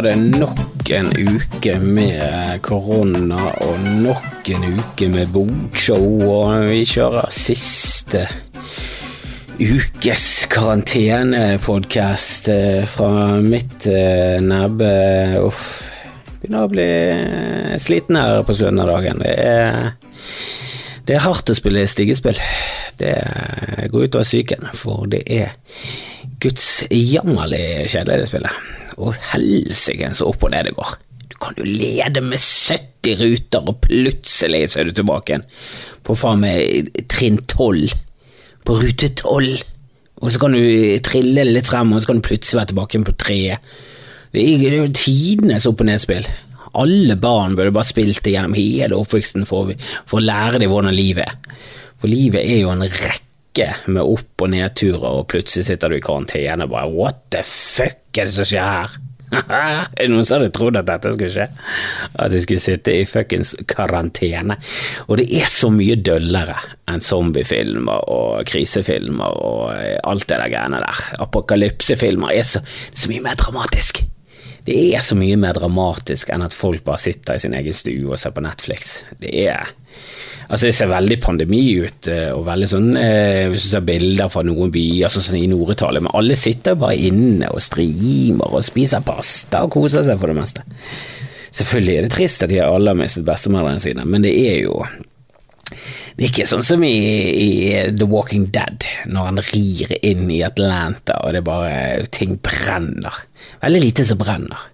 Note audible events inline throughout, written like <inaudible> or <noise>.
var det nok en uke med korona og nok en uke med bokshow, og vi kjører siste ukes karantenepodkast fra mitt nebbe. Uff, begynner å bli sliten her på slutten av dagen. Det er, det er hardt å spille stigespill. Det går ut over psyken, for det er Guds jammerlig kjedelig, det spillet. Og helsike så opp og ned det går. Du kan jo lede med 70 ruter, og plutselig så er du tilbake igjen på faen meg trinn 12. På rute 12. Og så kan du trille litt frem, og så kan du plutselig være tilbake igjen på treet. Det er tidenes opp og ned-spill. Alle barn burde bare spilt det gjennom hele oppveksten for, for å lære dem hvordan livet er. For livet er jo en rekke med opp- og nedturer, og plutselig sitter du i karantene og bare what the fuck er det som skjer her? <laughs> er det noen som hadde trodd at dette skulle skje? At vi skulle sitte i fuckings karantene? Og det er så mye døllere enn zombiefilmer og krisefilmer og alt det der greiene der. Apokalypsefilmer er så, så mye mer dramatisk. Det er så mye mer dramatisk enn at folk bare sitter i sin egen stue og ser på Netflix. Det er Altså Det ser veldig pandemi ut, og veldig sånn eh, hvis du ser bilder fra noen byer sånn, sånn i Nord-Italia, men alle sitter bare inne og streamer og spiser pasta og koser seg for det meste. Selvfølgelig er det trist at de alle har mistet bestemødrene sine, men det er jo det er ikke sånn som i, i, The Walking Dead, når han rir inn i Atlanta og det bare ting brenner. Veldig lite som brenner.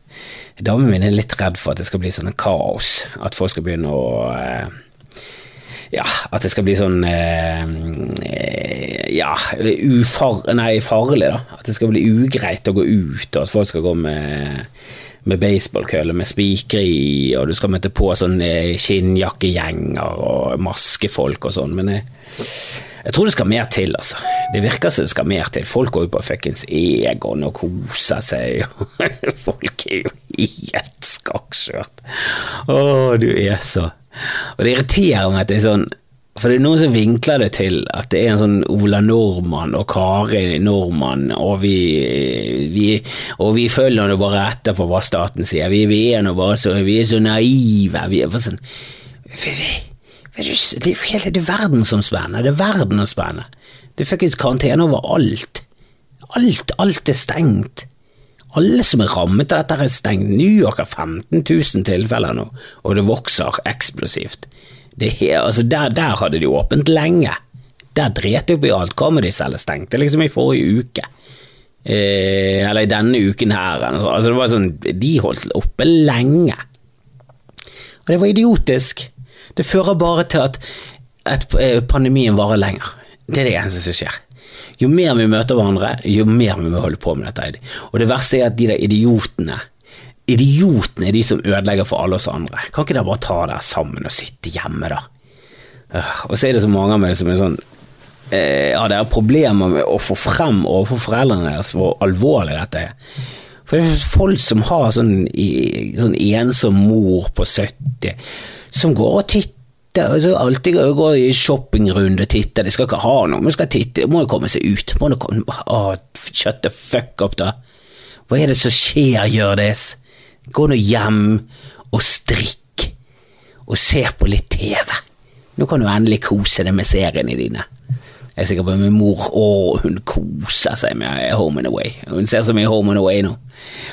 Damen min er litt redd for at det skal bli sånn kaos, at folk skal begynne å eh, ja, at det skal bli sånn eh, ja, ufar, nei, farlig, da. At det skal bli ugreit å gå ut, og at folk skal gå med, med baseballkølle med spikere i, og du skal møte på sånne skinnjakkegjenger og maskefolk og sånn, men jeg, jeg tror det skal mer til, altså. Det virker som det skal mer til. Folk går jo på fuckings Egon og koser seg. <laughs> Folk er jo helt skakkskjørt. Å, du er så Og det irriterer meg at det er sånn For det er noen som vinkler det til at det er en sånn Ola Nordmann og Kari Nordmann, og vi, vi, og vi følger nå bare etter på hva staten sier. Vi, vi er nå bare så, vi er så naive. Vi er bare sånn det er jo hele det er verdensomspennende. Det er verdensomspennende. Det er fuckings karantene overalt. Alt, alt er stengt. Alle som er rammet av dette, er stengt. New York har 15 000 tilfeller nå, og det vokser eksplosivt. Er, altså der, der hadde de åpent lenge. Der dret de opp i alt. Comedy Cell er stengt. Er liksom i forrige uke. Eh, eller i denne uken her. Altså det var sånn, De holdt oppe lenge. Og det var idiotisk. Det fører bare til at, at pandemien varer lenger. Det er det eneste som skjer. Jo mer vi møter hverandre, jo mer vi må holde på med dette. Og det verste er at de der idiotene Idiotene er de som ødelegger for alle oss andre. Kan ikke dere bare ta dere sammen og sitte hjemme, da? Og så er det så mange av meg som er sånn Ja, det er problemer med å få frem overfor foreldrene deres hvor alvorlig dette er. For det er folk som har sånn, sånn ensom mor på 70 som går og titter. Altså, alltid går i shoppingrunde og titter. De skal ikke ha noe, men skal titte. Det må jo komme seg ut. Må det komme, å, shut the fuck up, da. Hva er det som skjer, Hjørdis? Gå nå hjem og strikk, og se på litt TV. Nå kan du endelig kose deg med seriene dine. Jeg er sikker på at min mor å, hun koser seg med Home and Away. Hun ser så mye Home and Away nå.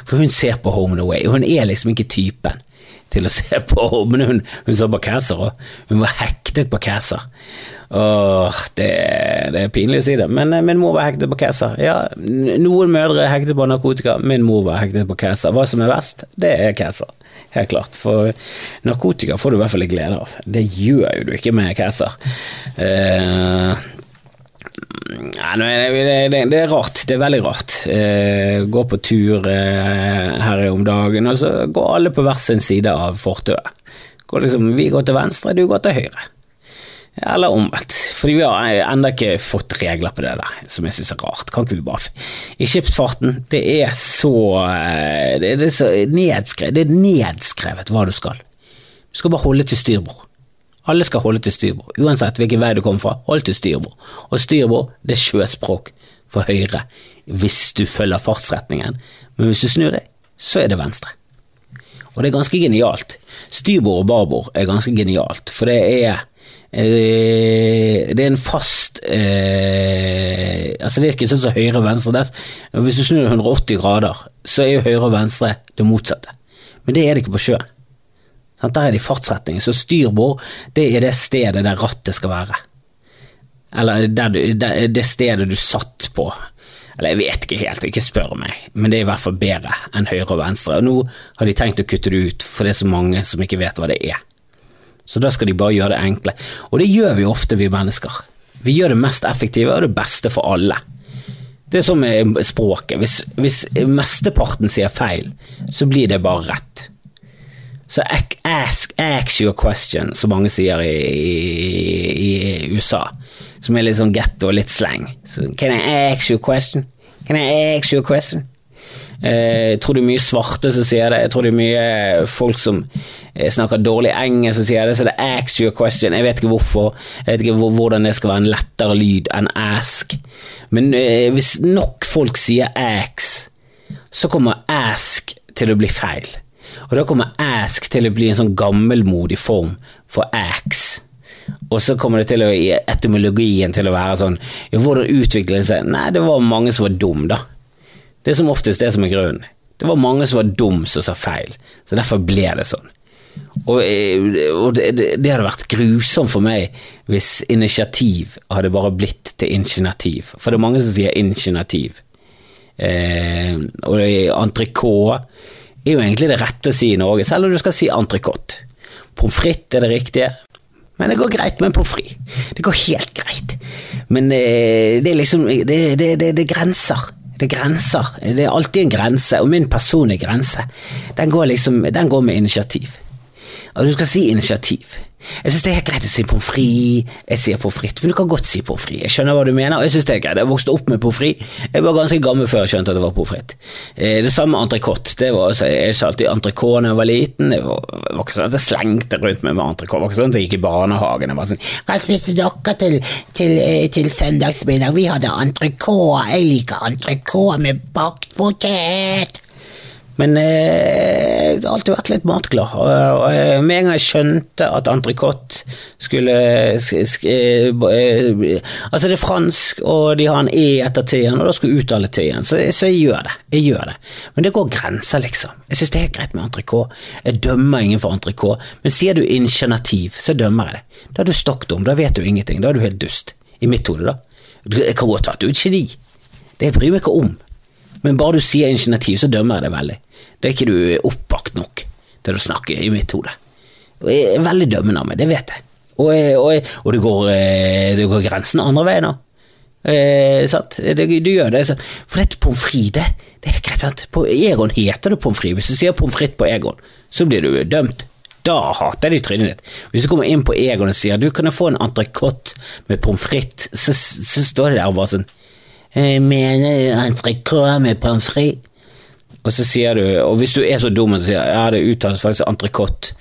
For hun ser på Home and Away, og hun er liksom ikke typen til å se på, men hun, hun så på Kæsar, òg. hun var hektet på Kæsar. Åh, det, det, er pinlig å si det, men min mor var hektet på Kæsar. Ja, noen mødre er hektet på narkotika, min mor var hektet på Kæsar. Hva som er verst, det er Kæsar. Helt klart, for narkotika får du i hvert fall litt glede av. Det gjør jo du ikke med Kæsar. Uh, det, det, det, er rart. Det er veldig rart. Eh, gå på tur eh, her om dagen, og så går alle på hver sin side av fortauet. Liksom, vi går til venstre, du går til høyre. Eller omvendt. Fordi vi har ennå ikke fått regler på det der, som jeg syns er rart. Kan ikke vi bare I skipsfarten, det er så Det er, så nedskrevet, det er nedskrevet hva du skal. Du skal bare holde til styrbord. Alle skal holde til styrbord, uansett hvilken vei du kommer fra, hold til styrbord. Og styrbord, det er sjøspråk for høyre hvis du følger fartsretningen, men hvis du snur deg, så er det venstre. Og det er ganske genialt. Styrbord og barbord er ganske genialt, for det er eh, det er en fast eh, Altså Det er ikke sånn som høyre og venstre. Der. Hvis du snur 180 grader, så er jo høyre og venstre det motsatte. Men det er det ikke på sjøen. Sant? Der er det i fartsretning. Så styrbord det er det stedet der rattet skal være. Eller du, det stedet du satt på. Eller jeg vet ikke helt, ikke spør meg, men det er i hvert fall bedre enn høyre og venstre. Og nå har de tenkt å kutte det ut, for det er så mange som ikke vet hva det er. Så da skal de bare gjøre det enkle. Og det gjør vi ofte, vi mennesker. Vi gjør det mest effektive og det beste for alle. Det er sånn med språket. Hvis, hvis mesteparten sier feil, så blir det bare rett. Så ask, ask you a question, som mange sier i, i, i USA. Som er litt sånn getto og litt slang. Så, can I ask you a question? Can I ask you a question? Eh, jeg tror det er mye svarte som sier det. Jeg tror det er mye folk som eh, snakker dårlig engelsk som sier det. Så det er ask you a question. Jeg vet ikke hvorfor. Jeg vet ikke hvordan det skal være en lettere lyd enn ask. Men eh, hvis nok folk sier ax, så kommer ask til å bli feil. Og da kommer ask til å bli en sånn gammelmodig form for ax. Og så kommer det til å, etymologien til å være sånn ja, Hvordan utviklet det seg? Nei, det var mange som var dum, da. Det er som oftest det som er grunnen. Det var mange som var dum som sa feil, så derfor ble det sånn. Og, og det, det, hadde vært grusomt for meg hvis initiativ hadde bare blitt til initiativ. For det er mange som sier initiativ. Eh, og entrecôte er jo egentlig det rette å si i Norge, selv om du skal si entrecôte. Pommes frites er det riktige, men det går greit med pommes frites. Det går helt greit. Men eh, det er liksom Det, det, det, det grenser. Det er grenser. Det er alltid en grense, og min personlige grense, den går liksom Den går med initiativ. Og du skal si initiativ. Jeg syns det er helt greit å si pommes frites. Jeg sier pommes frites, men du kan godt si pommes frites. Jeg skjønner hva du mener, og jeg synes det er greit. Jeg vokste opp med pommes frites. Jeg var ganske gammel før jeg skjønte at det var pommes frites. Eh, det samme med entrecôte. Altså, jeg sa alltid entrecôte da jeg var liten. Det var, det var, ikke sånn at jeg slengte rundt meg med entrecôte. Det var ikke sånn at jeg gikk i barnehagen. Jeg var sånn Hva spiste dere til, til, eh, til søndagsmiddag? Vi hadde entrecôte. Jeg liker entrecôte med bakt potet. Men jeg har alltid vært litt matglad. Og, og med en gang jeg skjønte at entrecôte skulle eh, Altså, det er fransk, og de har en E etter T-en, og da skulle uttale T-en, så, så, jeg gjør det. Jeg gjør det. Men det går grenser, liksom. Jeg syns det er greit med entrecôte. Jeg dømmer ingen for entrecôte, men sier du initiativ, så dømmer jeg det. Da er du stokk dum, da vet du ingenting, da er du helt dust. I mitt hode, da. Det kan godt være at du er et geni. Det bryr meg ikke om. Men bare du sier initiativ, så dømmer jeg det veldig. Det er ikke du oppvakt nok til å snakke i mitt hode. Jeg er veldig dømmende av meg, det vet jeg. Og, og, og det, går, eh, går grensen andre veien òg. Eh, du gjør det. Sant? For dette pommes frites, det, det, er greit, sant. På Egon heter det pommes frites. Hvis du sier pommes frites på Egon, så blir du dømt. Da hater de trynet ditt. Hvis du kommer inn på Egon og sier du kan få en entrecôte med pommes frites, så, så, står det der og bare sånn mener entrecôte med pommes frites. Og så sier du, og hvis du er så dum og sier ja, det uttales faktisk entrecôte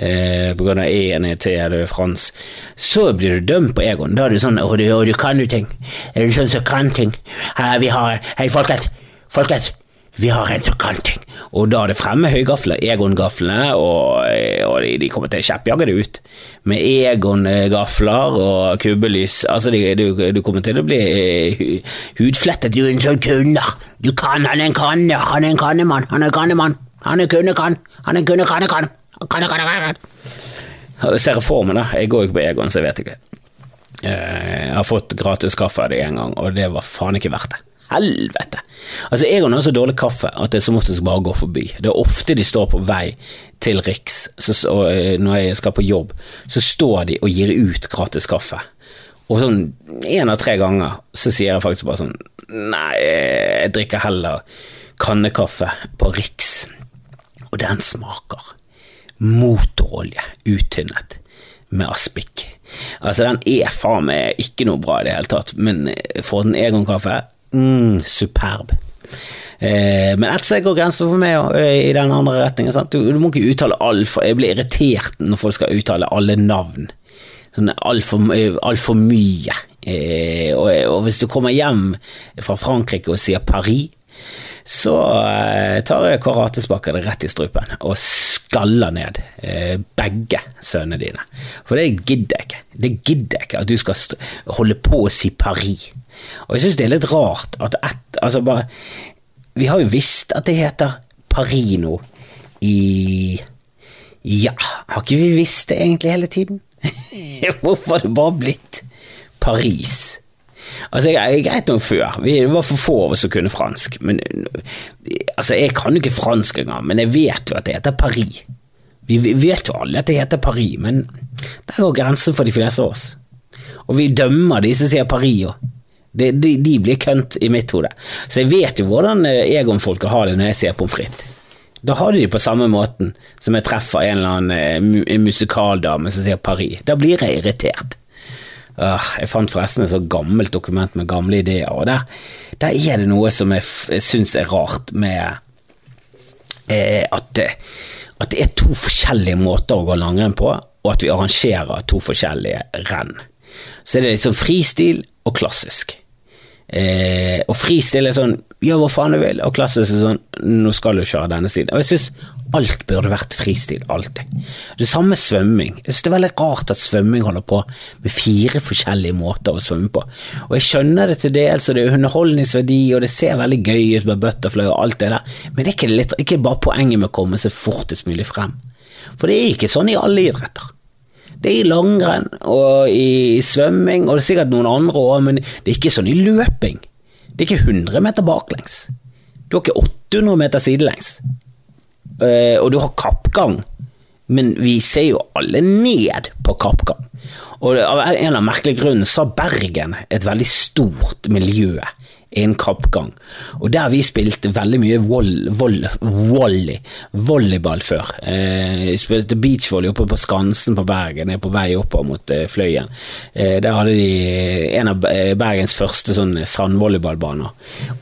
eh, av E-en i T, er du fransk, så blir du dømt på Egon. Da er det sånn å, du, du kan jo ting. Er du sånn som kan ting? Her, vi har Hei, folkens! Folkens! Vi har en som kan ting. Og da er det fremme høygafler, Egon-gaflene, og, og de, de, kommer til å kjeppjage det ut. Med Egon-gafler og kubbelys. Altså, du, kommer til å bli uh, hudflettet. Du er en sånn kunder. Du kan, han er en kanne, han er en kannemann, han er en kannemann. Han er kunne, kan. Han er kunne, kanne, kan. Kanne, kanne, kanne. Jeg ser meg, da. Jeg går ikke på Egon, så jeg vet ikke. Eh, jeg har fått gratis kaffe av det en gang, og det var faen ikke verdt det helvete! Altså, Egon har så dårlig kaffe at det som oftest bare går forbi. Det er ofte de står på vei til Riks, så, og eh, når jeg skal på jobb, så står de og gir ut gratis kaffe. Og sånn én av tre ganger så sier jeg faktisk bare sånn Nei, jeg drikker heller kannekaffe på Riks, og den smaker motorolje uttynnet med aspik. Altså, den er faen meg ikke noe bra i det hele tatt, men for den Egon-kaffe Mm, superb. Eh, men et sted går grensen for meg eh, i den andre retningen. Du, du, må ikke uttale alt, Jeg blir irritert når folk skal uttale alle navn. Sånn altfor alt for mye. Eh, og, og, hvis du kommer hjem fra Frankrike og sier Paris, så eh, tar karatespaken rett i strupen og skaller ned eh, begge sønnene dine. For det gidder jeg ikke. Det gidder jeg ikke at du skal holde på å si Paris. Og jeg syns det er litt rart at et, altså bare, Vi har jo visst at det heter Paris nå i Ja, har ikke vi visst det egentlig hele tiden? <laughs> Hvorfor har det bare blitt Paris? Altså, jeg, er greit nok før, vi, var for få av oss som kunne fransk. Men, altså, jeg kan jo ikke fransk engang, men jeg vet jo at det heter Paris. Vi, vet jo alle at det heter Paris, men der går grensen for de fleste av oss. Og vi dømmer de som sier Paris òg. De, de, de, blir kønt i mitt hode. Så jeg vet jo hvordan eh, Egon-folket har det når jeg sier pommes frites. Da har de det på samme måten som jeg treffer en eller annen eh, musikaldame som sier Paris. Da blir jeg irritert. Jeg fant forresten et så gammelt dokument med gamle ideer, og der, der er det noe som jeg, jeg syns er rart med eh, at, at, det er to forskjellige måter å gå langrenn på, og at vi arrangerer to forskjellige renn. Så er det liksom fristil og klassisk. Eh, og fristil er sånn gjør hva faen du vil, og klassisk er sånn nå skal du kjøre denne stilen. Og jeg syns alt burde vært fristil, alltid. Det samme med svømming. Jeg synes det er veldig rart at svømming holder på med fire forskjellige måter å svømme på. Og jeg skjønner det til dels, og det er underholdningsverdi, og det ser veldig gøy ut med butterfly og alt det der, men det er ikke, litt, ikke bare poenget med å komme seg fortest mulig frem. For det er ikke sånn i alle idretter. Det er i langrenn og i svømming, og det er sikkert noen andre òg, men det er ikke sånn i løping. Det er ikke 100 meter baklengs. Du har ikke 800 meter sidelengs. Uh, og du har kappgang, men vi ser jo alle ned på kappgang. Og av en eller annen merkelig grunn så har Bergen et veldig stort miljø en kappgang. Og der vi spilte veldig mye voll, voll, volley, volleyball før. Eh, spilte beachvolley oppe på Skansen på Bergen, ned på vei oppover mot eh, Fløyen. Eh, der hadde de en av eh, Bergens første sånne sandvolleyballbaner.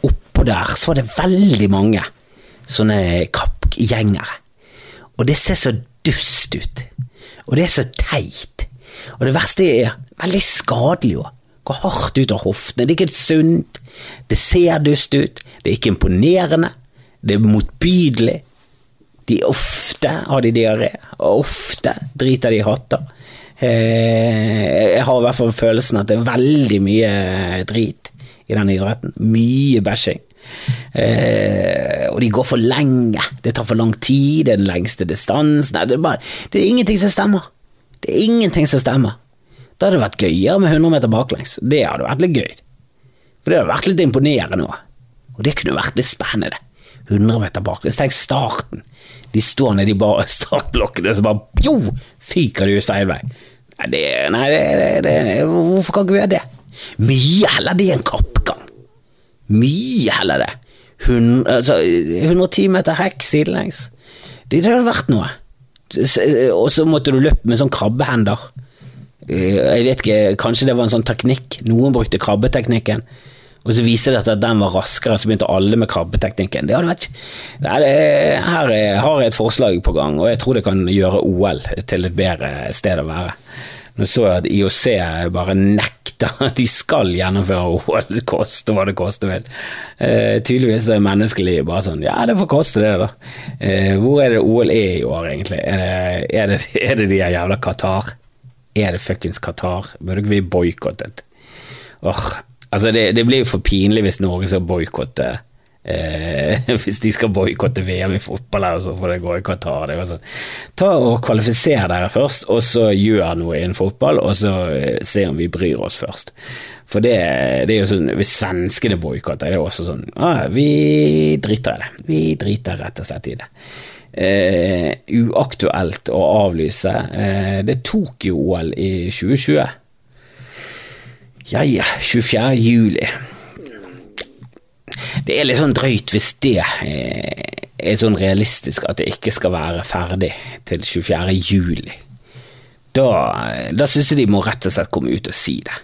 Oppå der så var det veldig mange sånne kappgjengere. Og det ser så dust ut. Og det er så teit. Og det verste er veldig skadelig òg. Går hardt ut av hoftene. Det er ikke sunt. Det ser dust ut, det er ikke imponerende, det er motbydelig. De ofte har de diaré, og ofte driter de i hatter. Eh, jeg har i hvert fall følelsen at det er veldig mye drit i den idretten. Mye bæsjing. Eh, og de går for lenge. Det tar for lang tid, det er den lengste distansen. Det, det er ingenting som stemmer. Det er ingenting som stemmer. Da hadde vært gøyere med 100 meter baklengs. Det hadde vært litt gøy. For det hadde vært litt imponerende òg. Og det kunne vært litt spennende. 100 meter baklengs. Tenk starten. De står nede i <laughs> startblokkene, og så bare jo, fyker de ut feil vei. Nei, det, nei det, det, hvorfor kan ikke vi gjøre det? Mye heller det en kappgang. Mye heller det. 100, altså, 110 meter hekk sidelengs. Det, det hadde vært noe. Og så måtte du løpe med sånn krabbehender. Eh, jeg vet ikke, kanskje det var en sånn teknikk. Noen brukte krabbeteknikken. Og så viste det at den var raskere, så begynte alle med krabbeteknikken. Det hadde vært Nei, det, Her har jeg et forslag på gang, og jeg tror det kan gjøre OL til et bedre sted å være. Nå så jeg at IOC bare nekter <laughs> de skal gjennomføre OL, koste hva det koste vil. Eh, tydeligvis er menneskelig bare sånn ja, det får koste det, da. Eh, hvor er det OL er i år, egentlig? Er det, er det, er det de jævla Qatar? Er det fuckings Qatar? Burde ikke vi boikottet? Altså, det, det blir jo for pinlig hvis Norge skal boikotte eh, <laughs> Hvis de skal boikotte VM i fotball, her, så får det gå i Qatar. Det sånn. Ta og Kvalifiser dere først, og så gjør noe innen fotball, og så eh, se om vi bryr oss først. For det, det er jo sånn, Hvis svenskene boikotter, det er også sånn ah, Vi driter i det. Vi driter rett og slett i det. Eh, uaktuelt å avlyse. Eh, det er Tokyo-OL i 2020. Ja ja, 24. juli. Det er litt sånn drøyt hvis det er sånn realistisk at det ikke skal være ferdig til 24. juli. Da, da syns jeg de må rett og slett komme ut og si det.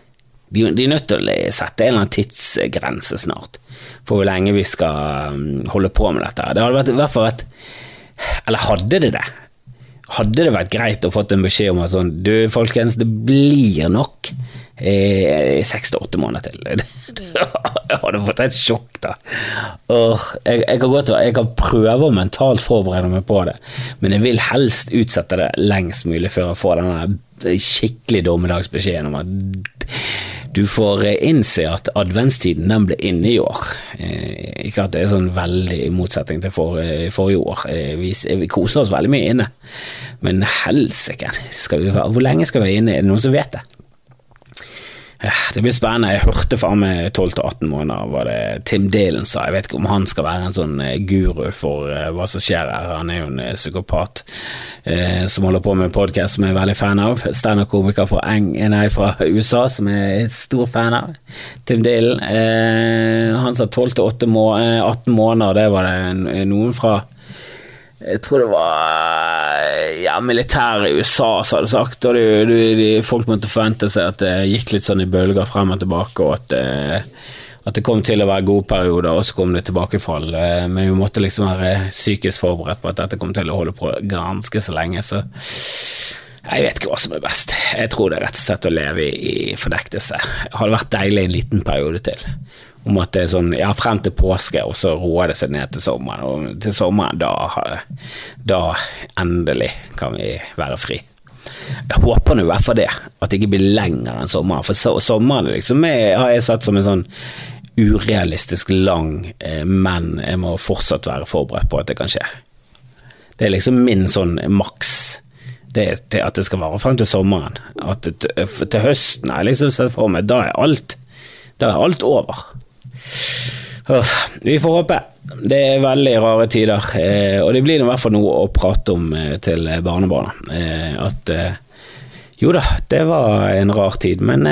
De, de er nødt til å sette en eller annen tidsgrense snart for hvor lenge vi skal um, holde på med dette. Det hadde vært, i hvert fall vært Eller hadde det det? Hadde det vært greit å fått en beskjed om at sånn Du, folkens, det blir nok i seks til åtte måneder til. <laughs> Jeg hadde fått et sjokk, da. Og jeg, jeg, kan godt, jeg kan prøve å mentalt forberede meg på det, men jeg vil helst utsette det lengst mulig før jeg får denne skikkelig dommedagsbeskjeden om at du får innse at adventstiden den ble inne i år. Eh, ikke at det er sånn veldig i motsetning til for, forrige år. Eh, vi, vi, koser oss veldig mye inne, men helsike, hvor lenge skal vi være inne? Er det noen som vet det? Det blir spennende. Jeg hørte fra meg 12-18 måneder, var det Tim Dalen sa. Jeg vet ikke om han skal være en sånn eh, guru for uh, hva som skjer her. Han er jo en uh, psykopat uh, som holder på med podkast som jeg er veldig fan av. Standup-komiker fra, fra, USA som jeg er stor fan av. Tim Dalen. han sa 12-18 må måneder, det var det noen fra jeg tror det var ja, militæret i USA som hadde sagt, og det, det, de, folk måtte forvente seg at det gikk litt sånn i bølger frem og tilbake, og at, eh, at det kom til å være gode perioder, og så kom det tilbakefall. Eh, men vi måtte liksom være psykisk forberedt på at dette kom til å holde på ganske så lenge, så jeg vet ikke hva som er best. Jeg tror det er rett og slett å leve i, i fornektelse. Det hadde vært deilig en liten periode til om at det er sånn ja, frem til påske, og så roer det seg ned til sommeren. Og til sommeren, da, da endelig kan vi være fri. Jeg håper nå i hvert fall det, at det ikke blir lenger enn sommeren. For so sommeren liksom er, har jeg satt som en sånn urealistisk lang, eh, men jeg må fortsatt være forberedt på at det kan skje. Det er liksom min sånn maks. Det er at det skal vare frem til sommeren. At det, til høsten har jeg liksom sett for meg, da er alt, da er alt over. Vi får håpe. Det er veldig rare tider, eh, og det blir i hvert fall noe å prate om eh, til barnebarna. Eh, at jo da, det var en rar tid, men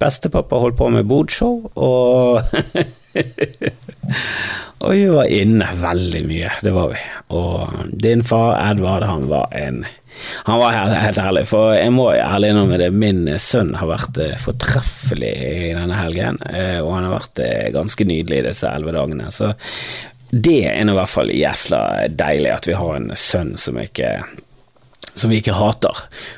bestepappa holdt på med bodshow, og <laughs> Og vi var inne veldig mye, det var vi. Og din far Edvard, han var en han var helt, helt ærlig, for jeg må ærlig innrømme det, min sønn har vært eh, fortreffelig i denne helgen, eh, og han har vært eh, ganske nydelig disse elleve dagene. Så det er nå i hvert fall gjesla deilig at vi har en sønn som ikke som vi ikke hater.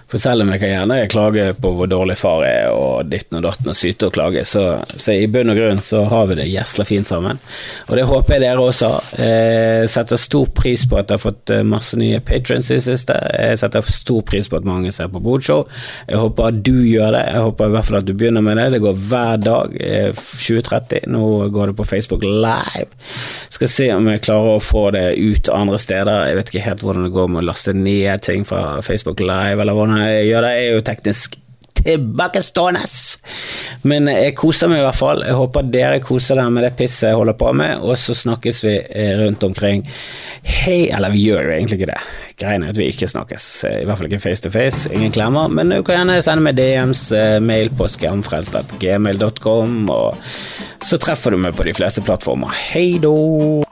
For selv om jeg kan gjerne klage på hvor dårlig far er og ditten og datten og syte og klage, så, så, i bunn og grunn så har vi det gjesla fint sammen. Og det håper jeg dere også har. Jeg setter stor pris på at jeg har fått eh, masse nye patrons i siste. Jeg setter stor pris på at mange ser på Bodshow. Jeg håper at du gjør det. Jeg håper i hvert fall at du begynner med det. Det går hver dag 2030. Eh, Nå går det på Facebook Live. Skal se om jeg klarer å få det ut andre steder. Jeg vet ikke helt hvordan det går med å laste ned ting fra Facebook Live, eller hvordan jeg gjør det, er jo teknisk tilbakestående. Men jeg koser meg i hvert fall. Jeg håper dere koser dere med det pisset jeg holder på med, og så snakkes vi eh, rundt omkring. Hei, eller vi gjør jo egentlig ikke det. Greia er at vi ikke snakkes, i hvert fall ikke face to face. Ingen klemmer, men du kan gjerne sende meg DMs, eh, mail på skamfrelst.gmail.com, og så treffer du meg på de fleste plattformer. Hei då!